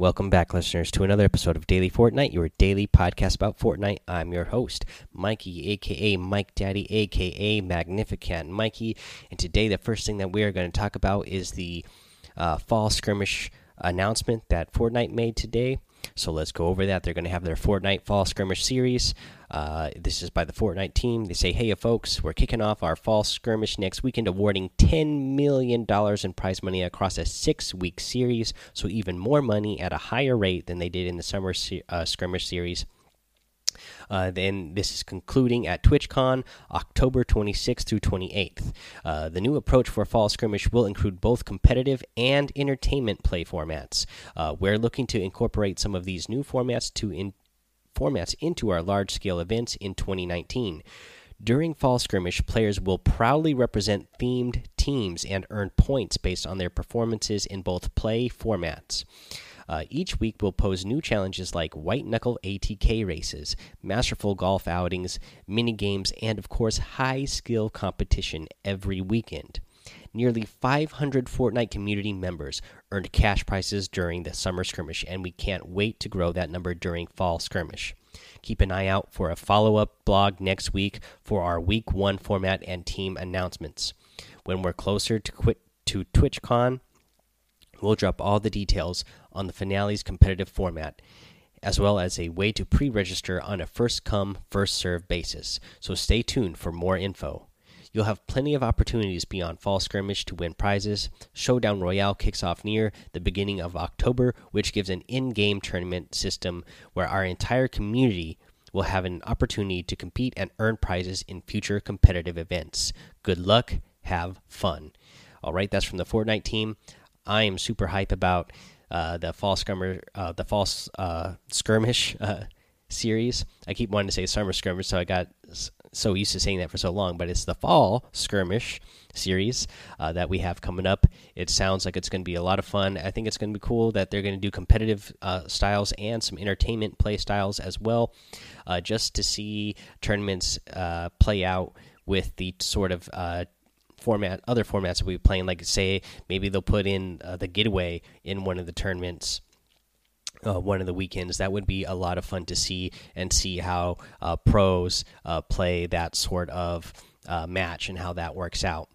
Welcome back, listeners, to another episode of Daily Fortnite, your daily podcast about Fortnite. I'm your host, Mikey, aka Mike Daddy, aka Magnificent Mikey. And today, the first thing that we are going to talk about is the uh, fall skirmish announcement that Fortnite made today. So let's go over that. They're going to have their Fortnite Fall Skirmish series. Uh, this is by the Fortnite team. They say, "Hey, folks, we're kicking off our Fall Skirmish next weekend, awarding ten million dollars in prize money across a six-week series. So even more money at a higher rate than they did in the Summer uh, Skirmish series." Uh, then this is concluding at TwitchCon October 26th through 28th. Uh, the new approach for Fall Skirmish will include both competitive and entertainment play formats. Uh, we're looking to incorporate some of these new formats to in formats into our large scale events in 2019. During Fall Skirmish, players will proudly represent themed teams and earn points based on their performances in both play formats. Uh, each week will pose new challenges like white knuckle ATK races, masterful golf outings, mini games, and of course, high skill competition every weekend. Nearly 500 Fortnite community members earned cash prizes during the summer skirmish, and we can't wait to grow that number during fall skirmish. Keep an eye out for a follow up blog next week for our week one format and team announcements. When we're closer to quit to TwitchCon, we'll drop all the details on the finale's competitive format, as well as a way to pre register on a first come, first serve basis. So stay tuned for more info. You'll have plenty of opportunities beyond Fall Skirmish to win prizes. Showdown Royale kicks off near the beginning of October, which gives an in game tournament system where our entire community will have an opportunity to compete and earn prizes in future competitive events. Good luck, have fun. All right, that's from the Fortnite team. I am super hype about uh, the fall skirmish, uh, the false uh, skirmish uh, series. I keep wanting to say summer skirmish, so I got so used to saying that for so long. But it's the fall skirmish series uh, that we have coming up. It sounds like it's going to be a lot of fun. I think it's going to be cool that they're going to do competitive uh, styles and some entertainment play styles as well, just to see tournaments play out with the sort of format, other formats that we playing. Like say maybe they'll put in uh, the getaway in one of the tournaments. Uh, one of the weekends that would be a lot of fun to see and see how uh, pros uh, play that sort of uh, match and how that works out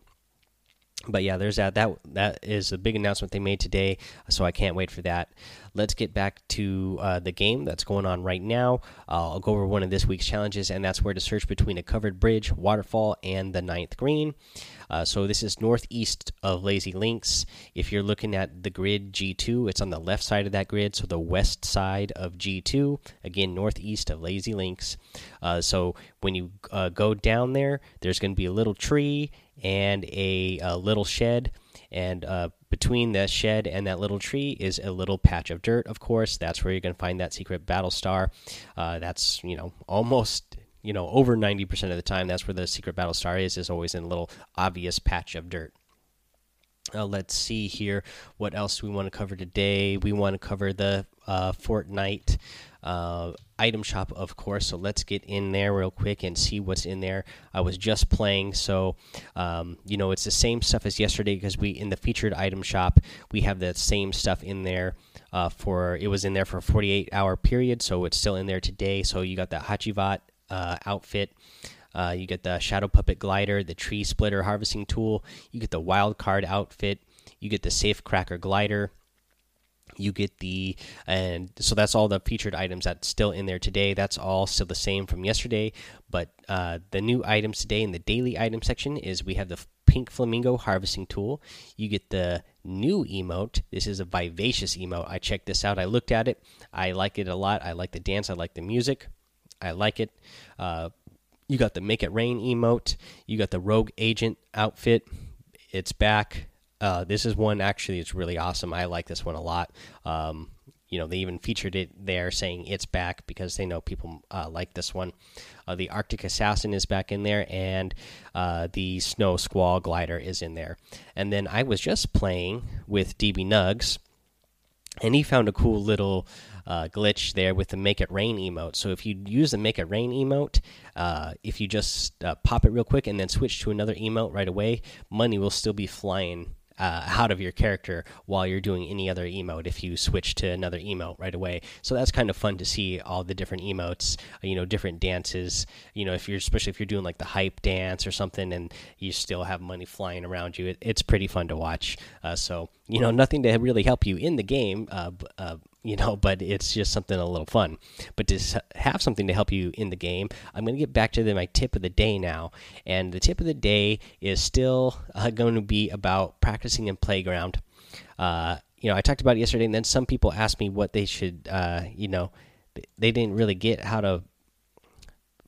but yeah, there's that. That that is a big announcement they made today, so I can't wait for that. Let's get back to uh, the game that's going on right now. Uh, I'll go over one of this week's challenges, and that's where to search between a covered bridge, waterfall, and the ninth green. Uh, so this is northeast of Lazy Links. If you're looking at the grid G2, it's on the left side of that grid, so the west side of G2. Again, northeast of Lazy Links. Uh, so when you uh, go down there, there's going to be a little tree and a, a little shed. And uh, between the shed and that little tree is a little patch of dirt, of course. That's where you're going to find that secret battle star. Uh, that's, you know, almost you know over 90% of the time that's where the secret battle star is is always in a little obvious patch of dirt uh, let's see here what else we want to cover today we want to cover the uh, fortnite uh, item shop of course so let's get in there real quick and see what's in there i was just playing so um, you know it's the same stuff as yesterday because we in the featured item shop we have the same stuff in there uh, for it was in there for a 48 hour period so it's still in there today so you got the Hacivat uh, outfit. Uh, you get the Shadow Puppet glider, the Tree Splitter harvesting tool. You get the Wild Card outfit. You get the Safe Cracker glider. You get the and so that's all the featured items that's still in there today. That's all still the same from yesterday, but uh, the new items today in the daily item section is we have the pink flamingo harvesting tool. You get the new emote. This is a vivacious emote. I checked this out. I looked at it. I like it a lot. I like the dance. I like the music. I like it. Uh, you got the Make It Rain emote. You got the Rogue Agent outfit. It's back. Uh, this is one actually. It's really awesome. I like this one a lot. Um, you know, they even featured it there, saying it's back because they know people uh, like this one. Uh, the Arctic Assassin is back in there, and uh, the Snow Squall glider is in there. And then I was just playing with DB Nugs, and he found a cool little uh, glitch there with the make it rain emote. So if you use the make it rain emote, uh, if you just pop it real quick and then switch to another emote right away, money will still be flying uh, out of your character while you're doing any other emote if you switch to another emote right away. So that's kind of fun to see all the different emotes, uh, you know, different dances. You know, if you're especially if you're doing like the hype dance or something, and you still have money flying around you, it, it's pretty fun to watch. Uh, so you know, nothing to really help you in the game, uh, uh, you know, but it's just something a little fun. But to have something to help you in the game, I'm going to get back to the, my tip of the day now. And the tip of the day is still uh, going to be about practicing in playground. Uh, you know, I talked about it yesterday, and then some people asked me what they should, uh, you know, they didn't really get how to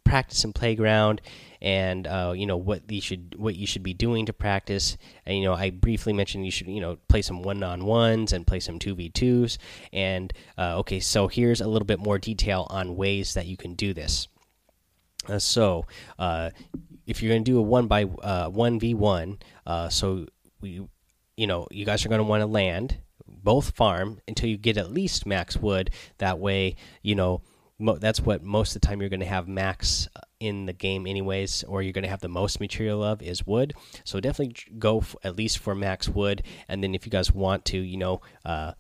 practice in playground and uh, you know what you should what you should be doing to practice. And you know, I briefly mentioned you should you know play some one on ones and play some two v twos. And uh, okay, so here's a little bit more detail on ways that you can do this. Uh, so uh, if you're going to do a one by uh, one v one, uh, so we you know you guys are going to want to land both farm until you get at least max wood. That way, you know that's what most of the time you're going to have max in the game anyways or you're going to have the most material of is wood. So definitely go at least for max wood and then if you guys want to you know uh,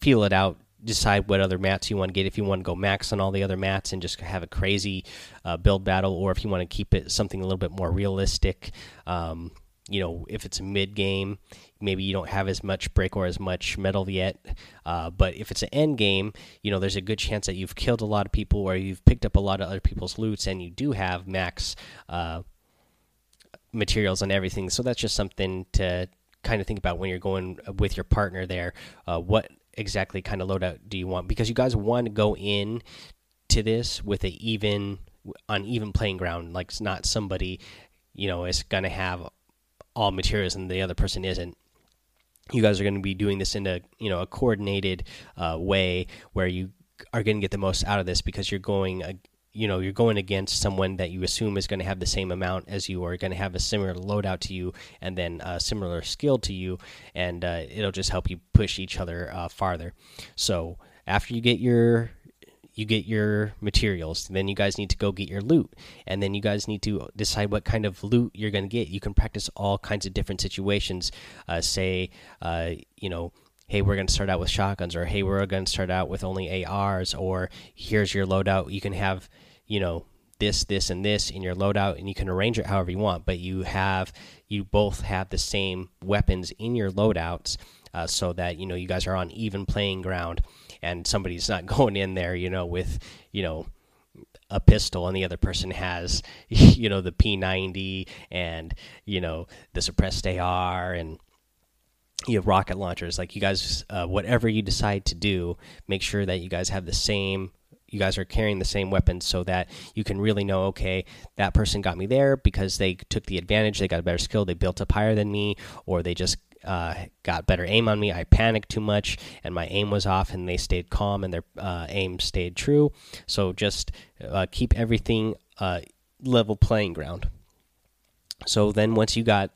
feel it out decide what other mats you want to get. If you want to go max on all the other mats and just have a crazy uh, build battle or if you want to keep it something a little bit more realistic um, you know if it's a mid game maybe you don't have as much brick or as much metal yet uh, but if it's an end game you know there's a good chance that you've killed a lot of people or you've picked up a lot of other people's loots and you do have max uh, materials and everything. So that's just something to kind of think about when you're going with your partner there. Uh, what exactly kind of loadout do you want? Because you guys want to go in to this with an even on even playing ground. Like it's not somebody you know is going to have all materials and the other person isn't. You guys are going to be doing this in a you know a coordinated uh, way where you are going to get the most out of this because you're going uh, you know you're going against someone that you assume is going to have the same amount as you or going to have a similar loadout to you and then a similar skill to you and uh, it'll just help you push each other uh, farther. So after you get your you get your materials. Then you guys need to go get your loot, and then you guys need to decide what kind of loot you're going to get. You can practice all kinds of different situations. Uh, say, uh, you know, hey, we're going to start out with shotguns, or hey, we're going to start out with only ARs, or here's your loadout. You can have, you know, this, this, and this in your loadout, and you can arrange it however you want. But you have, you both have the same weapons in your loadouts, uh, so that you know you guys are on even playing ground and somebody's not going in there, you know, with you know a pistol and the other person has you know the P90 and you know the suppressed AR and you have rocket launchers. Like you guys uh, whatever you decide to do make sure that you guys have the same you guys are carrying the same weapons so that you can really know okay that person got me there because they took the advantage. They got a better skill. They built up higher than me or they just uh, got better aim on me. I panicked too much, and my aim was off, and they stayed calm, and their uh, aim stayed true. So just uh, keep everything uh, level playing ground. So then, once you got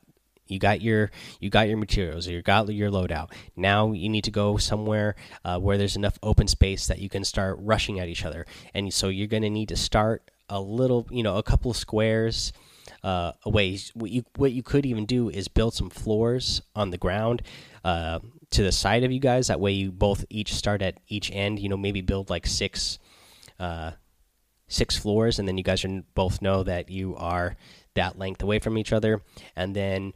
you got your you got your materials you got your loadout now you need to go somewhere uh, where there's enough open space that you can start rushing at each other and so you're going to need to start a little you know a couple of squares uh, away. What you what you could even do is build some floors on the ground uh, to the side of you guys. That way, you both each start at each end. You know, maybe build like six uh, six floors, and then you guys are both know that you are that length away from each other. And then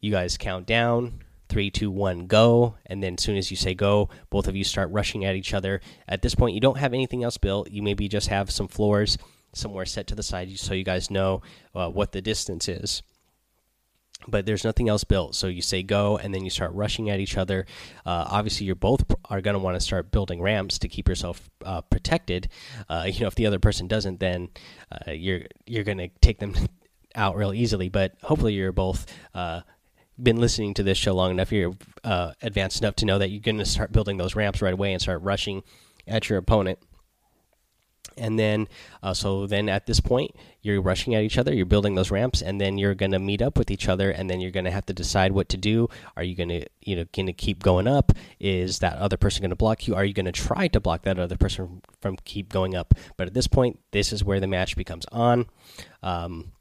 you guys count down three, two, one, go. And then as soon as you say go, both of you start rushing at each other. At this point, you don't have anything else built. You maybe just have some floors somewhere set to the side so you guys know uh, what the distance is. But there's nothing else built. So you say go and then you start rushing at each other. Uh, obviously you're both are going to want to start building ramps to keep yourself uh, protected. Uh, you know if the other person doesn't then uh, you're you're going to take them out real easily. But hopefully you're both uh, been listening to this show long enough you're advanced enough to know that you're going to start building those ramps right away and start rushing at your opponent and then uh, so then at this point you're rushing at each other you're building those ramps and then you're going to meet up with each other and then you're going to have to decide what to do. Are you going to you know going to keep going up? Is that other person going to block you? Are you going to try to block that other person from keep going up? But at this point this is where the match becomes on. Um,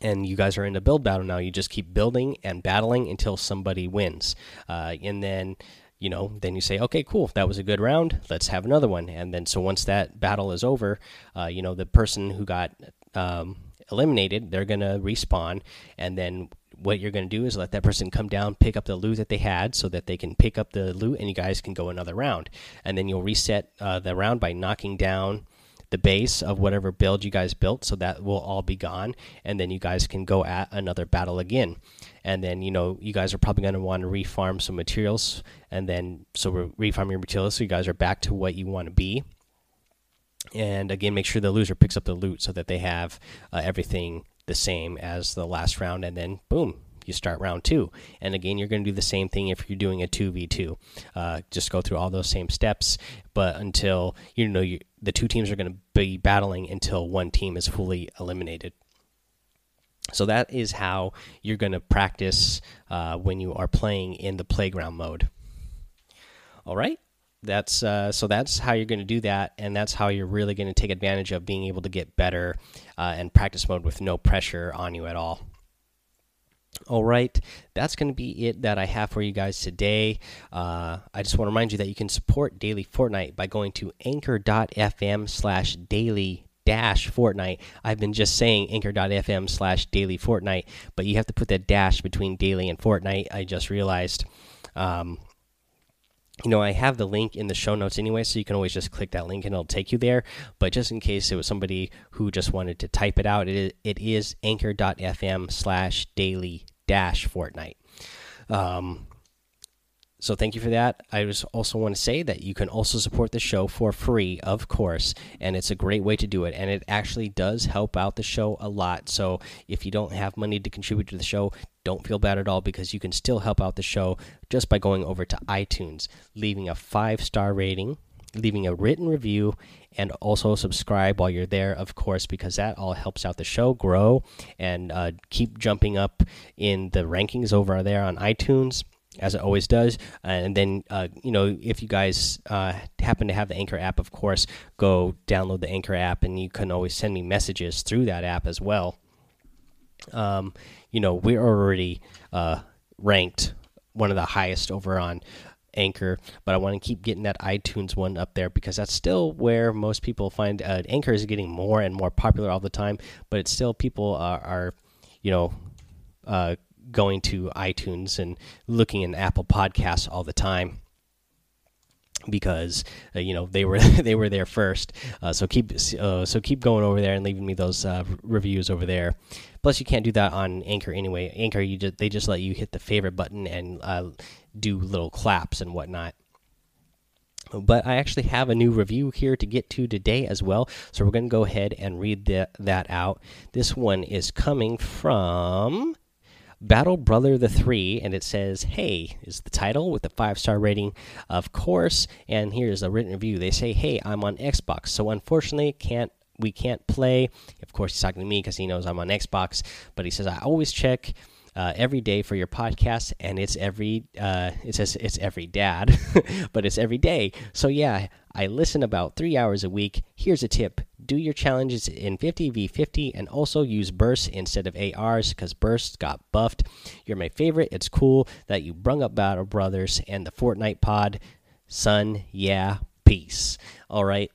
and you guys are in a build battle now. You just keep building and battling until somebody wins, uh, and then you know then you say okay cool that was a good round let's have another one and then so once that battle is over uh, you know the person who got um, eliminated they're gonna respawn and then what you're going to do is let that person come down, pick up the loot that they had, so that they can pick up the loot, and you guys can go another round. And then you'll reset uh, the round by knocking down the base of whatever build you guys built, so that will all be gone, and then you guys can go at another battle again. And then you know you guys are probably going to want to refarm some materials, and then so we're refarming your materials, so you guys are back to what you want to be. And again, make sure the loser picks up the loot so that they have uh, everything the same as the last round, and then boom, you start round two. And again, you're going to do the same thing if you're doing a 2v2. Uh, just go through all those same steps, but until you know you, the two teams are going to be battling until one team is fully eliminated. So that is how you're going to practice uh, when you are playing in the playground mode. All right that's uh, so that's how you're going to do that and that's how you're really going to take advantage of being able to get better uh, and practice mode with no pressure on you at all all right that's going to be it that i have for you guys today. Uh, i just want to remind you that you can support daily fortnite by going to anchor.fm slash daily dash fortnite. I've been just saying anchor.fm slash daily fortnite but you have to put that dash between daily and fortnite. I just realized um, you know, I have the link in the show notes anyway, so you can always just click that link and it'll take you there. But just in case it was somebody who just wanted to type it out, it is, it is anchor.fm slash daily dash Fortnite. Um, so thank you for that. I just also want to say that you can also support the show for free, of course, and it's a great way to do it. And it actually does help out the show a lot. So if you don't have money to contribute to the show, don't feel bad at all because you can still help out the show just by going over to iTunes, leaving a five star rating, leaving a written review, and also subscribe while you're there, of course, because that all helps out the show grow and uh, keep jumping up in the rankings over there on iTunes as it always does. And then, uh, you know, if you guys uh, happen to have the Anchor app, of course, go download the Anchor app, and you can always send me messages through that app as well. Um, you know, we're already uh, ranked one of the highest over on Anchor, but I want to keep getting that iTunes one up there because that's still where most people find uh, Anchor is getting more and more popular all the time, but it's still people are, are you know, uh, going to iTunes and looking in Apple Podcasts all the time because uh, you know they were they were there first. Uh, so keep uh, so keep going over there and leaving me those uh, reviews over there. Plus, you can't do that on Anchor anyway. Anchor, you just they just let you hit the favorite button and uh, do little claps and whatnot. But I actually have a new review here to get to today as well. So we're going to go ahead and read the, that out. This one is coming from Battle Brother the 3, and it says, Hey, is the title with the five star rating, of course. And here's a written review. They say, Hey, I'm on Xbox, so unfortunately, can't we can't play. Of course, he's talking to me because he knows I'm on Xbox, but he says, I always check uh, every day for your podcast, and it's every uh, it says it's every dad, but it's every day. So yeah, I listen about three hours a week. Here's a tip: do your challenges in 50v50, and also use bursts instead of ARs because bursts got buffed. You're my favorite. It's cool that you brung up Battle Brothers and the Fortnite pod. Son, yeah, peace. All right.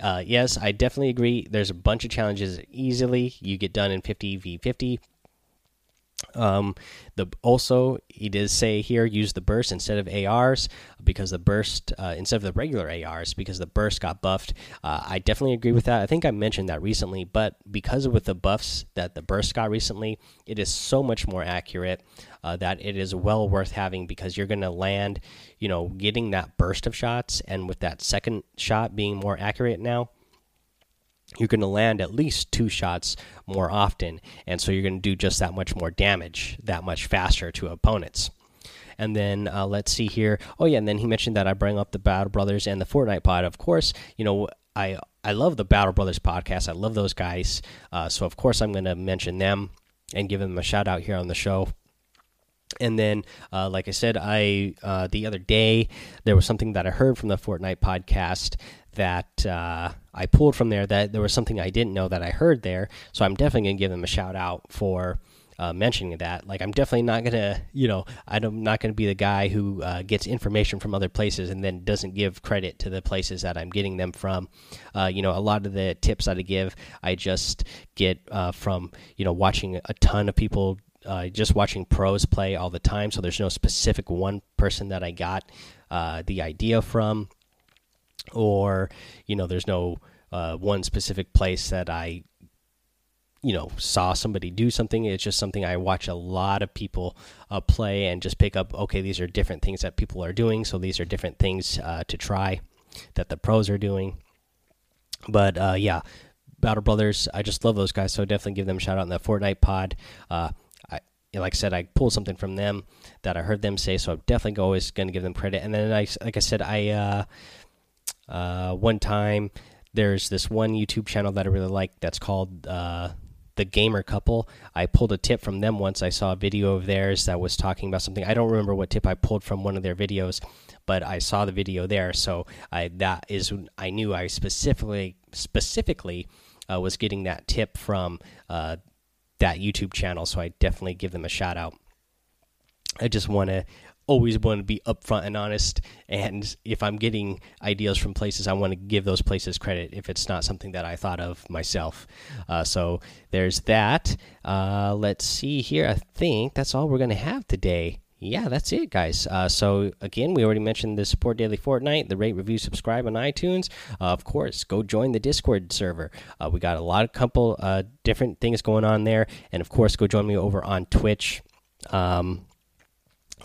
Uh, yes, I definitely agree. There's a bunch of challenges easily you get done in 50v50 um, the also he does say here use the burst instead of ARs because the burst uh, instead of the regular ARs because the burst got buffed. Uh, I definitely agree with that. I think I mentioned that recently, but because of with the buffs that the burst got recently, it is so much more accurate uh, that it is well worth having because you're going to land, you know, getting that burst of shots and with that second shot being more accurate now you're going to land at least two shots more often, and so you're going to do just that much more damage, that much faster to opponents. And then uh, let's see here. Oh yeah, and then he mentioned that I bring up the Battle Brothers and the Fortnite pod. Of course, you know I I love the Battle Brothers podcast. I love those guys. Uh, so of course I'm going to mention them and give them a shout out here on the show. and then uh, like i said i uh, the other day there was something that i heard from the fortnite podcast that uh, i pulled from there that there was something i didn't know that i heard there. So i'm definitely going to give them a shout out for uh, mentioning that. Like i'm definitely not gonna you know i'm not gonna be the guy who uh, gets information from other places and then doesn't give credit to the places that i'm getting them from. Uh, you know a lot of the tips that i give i just get from you know watching a ton of people uh, just watching pros play all the time, so there's no specific one person that I got uh, the idea from, or you know, there's no uh, one specific place that I you know saw somebody do something. It's just something I watch a lot of people uh, play and just pick up. Okay, these are different things that people are doing, so these are different things uh, to try that the pros are doing. But uh, yeah, Battle Brothers, I just love those guys, so definitely give them a shout out in the Fortnite pod. Uh, like I said, I pulled something from them that I heard them say, so I'm definitely always going to give them credit. And then I, like I said, I uh, one time there's this one YouTube channel that I really like that's called uh, the Gamer Couple. I pulled a tip from them once. I saw a video of theirs that was talking about something. I don't remember what tip I pulled from one of their videos, but I saw the video there, so I that is I knew I specifically specifically uh, was getting that tip from uh, that YouTube channel, so I definitely give them a shout out. I just want to always want to be upfront and honest, and if I'm getting ideas from places, I want to give those places credit if it's not something that I thought of myself. Uh, so there's that. Uh, let's see here. I think that's all we're going to have today yeah, that's it, guys. Uh, so again, we already mentioned the support daily Fortnite, the rate, review, subscribe on iTunes. Uh, of course, go join the Discord server. Uh, we got a lot of couple uh, different things going on there, and of course, go join me over on Twitch. Um,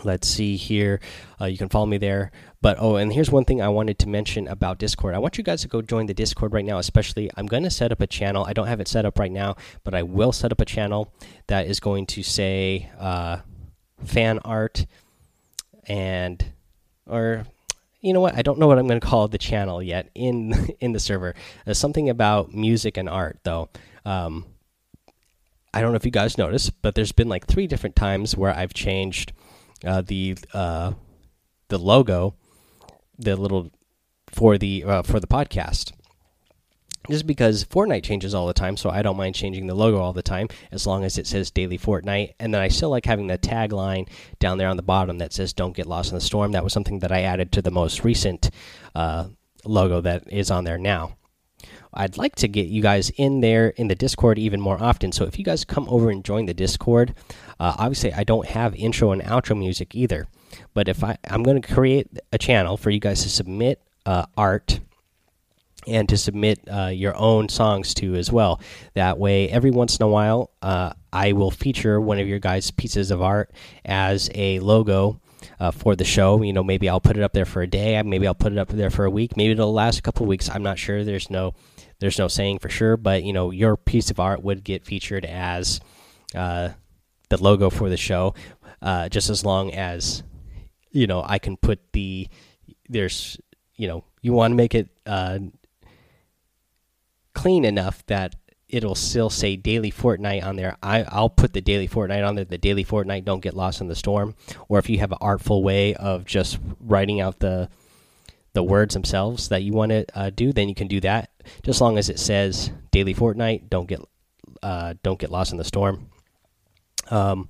let's see here. Uh, you can follow me there. But oh, and here's one thing I wanted to mention about Discord. I want you guys to go join the Discord right now. Especially, I'm going to set up a channel. I don't have it set up right now, but I will set up a channel that is going to say uh, fan art and or you know what i don't know what i'm going to call the channel yet in in the server there's something about music and art though um, i don't know if you guys noticed but there's been like three different times where i've changed uh, the uh, the logo the little for the uh, for the podcast just because Fortnite changes all the time, so I don't mind changing the logo all the time as long as it says Daily Fortnite. And then I still like having the tagline down there on the bottom that says "Don't get lost in the storm." That was something that I added to the most recent uh, logo that is on there now. I'd like to get you guys in there in the Discord even more often. So if you guys come over and join the Discord, uh, obviously I don't have intro and outro music either. But if I I'm going to create a channel for you guys to submit uh, art and to submit uh, your own songs to as well. That way, every once in a while, uh, I will feature one of your guys' pieces of art as a logo. Uh, for the show, you know, maybe I'll put it up there for a day. Maybe I'll put it up there for a week. Maybe it'll last a couple weeks. I'm not sure. There's no, there's no saying for sure. But you know, your piece of art would get featured as uh, the logo for the show, uh, just as long as you know I can put the there's you know you want to make it uh, clean enough that it'll still say daily Fortnite on there. I, I'll put the daily Fortnite on there. The daily Fortnite don't get lost in the storm. Or if you have an artful way of just writing out the the words themselves that you want to uh, do, then you can do that. Just long as it says daily Fortnite, don't get uh, don't get lost in the storm. Um,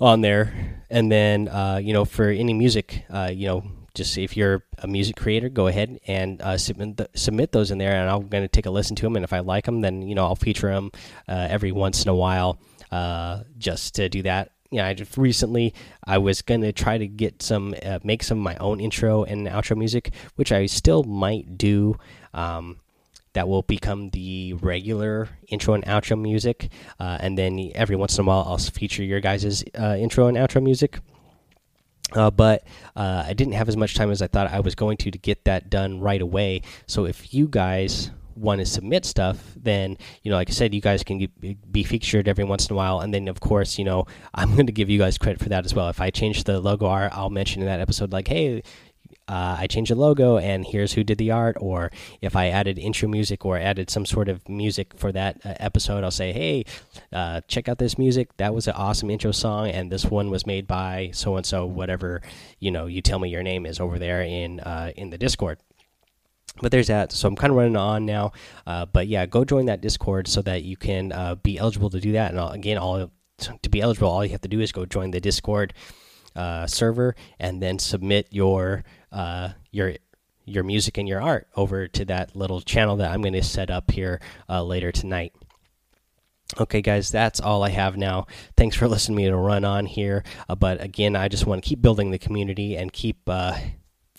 on there, and then uh, you know for any music, uh, you know just if you're a music creator, go ahead and uh, submit the, submit those in there, and I'm going to take a listen to them. And if I like them, then you know I'll feature them uh, every once in a while, uh, just to do that. Yeah, I just recently I was gonna try to get some uh, make some of my own intro and outro music, which I still might do. Um, that will become the regular intro and outro music, uh, and then every once in a while I'll feature your guys' uh, intro and outro music. Uh, but uh, I didn't have as much time as I thought I was going to to get that done right away. So if you guys want to submit stuff, then you know, like I said, you guys can be featured every once in a while, and then of course, you know, I'm going to give you guys credit for that as well. If I change the logo art, I'll mention in that episode, like, hey. Uh, I changed the logo and here's who did the art, or if I added intro music or added some sort of music for that uh, episode, I'll say, hey, uh, check out this music. That was an awesome intro song, and this one was made by so and so, whatever you know. You tell me your name is over there in uh, in the Discord. But there's that. So i'm kind of running on now. Uh, but yeah go join that discord so that you can uh, be eligible to do that. And I'll, again all to be eligible all you have to do is go join the discord uh, server and then submit your uh, your your music and your art over to that little channel that i'm going to set up here uh, later tonight Okay, guys, that's all I have now. Thanks for listening to me to run on here. Uh, but again, I just want to keep building the community and keep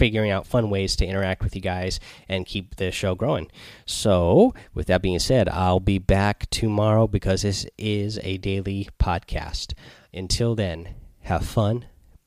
figuring out fun ways to interact with you guys and keep the show growing. So, with that being said, I'll be back tomorrow because this is a daily podcast. Until then, have fun,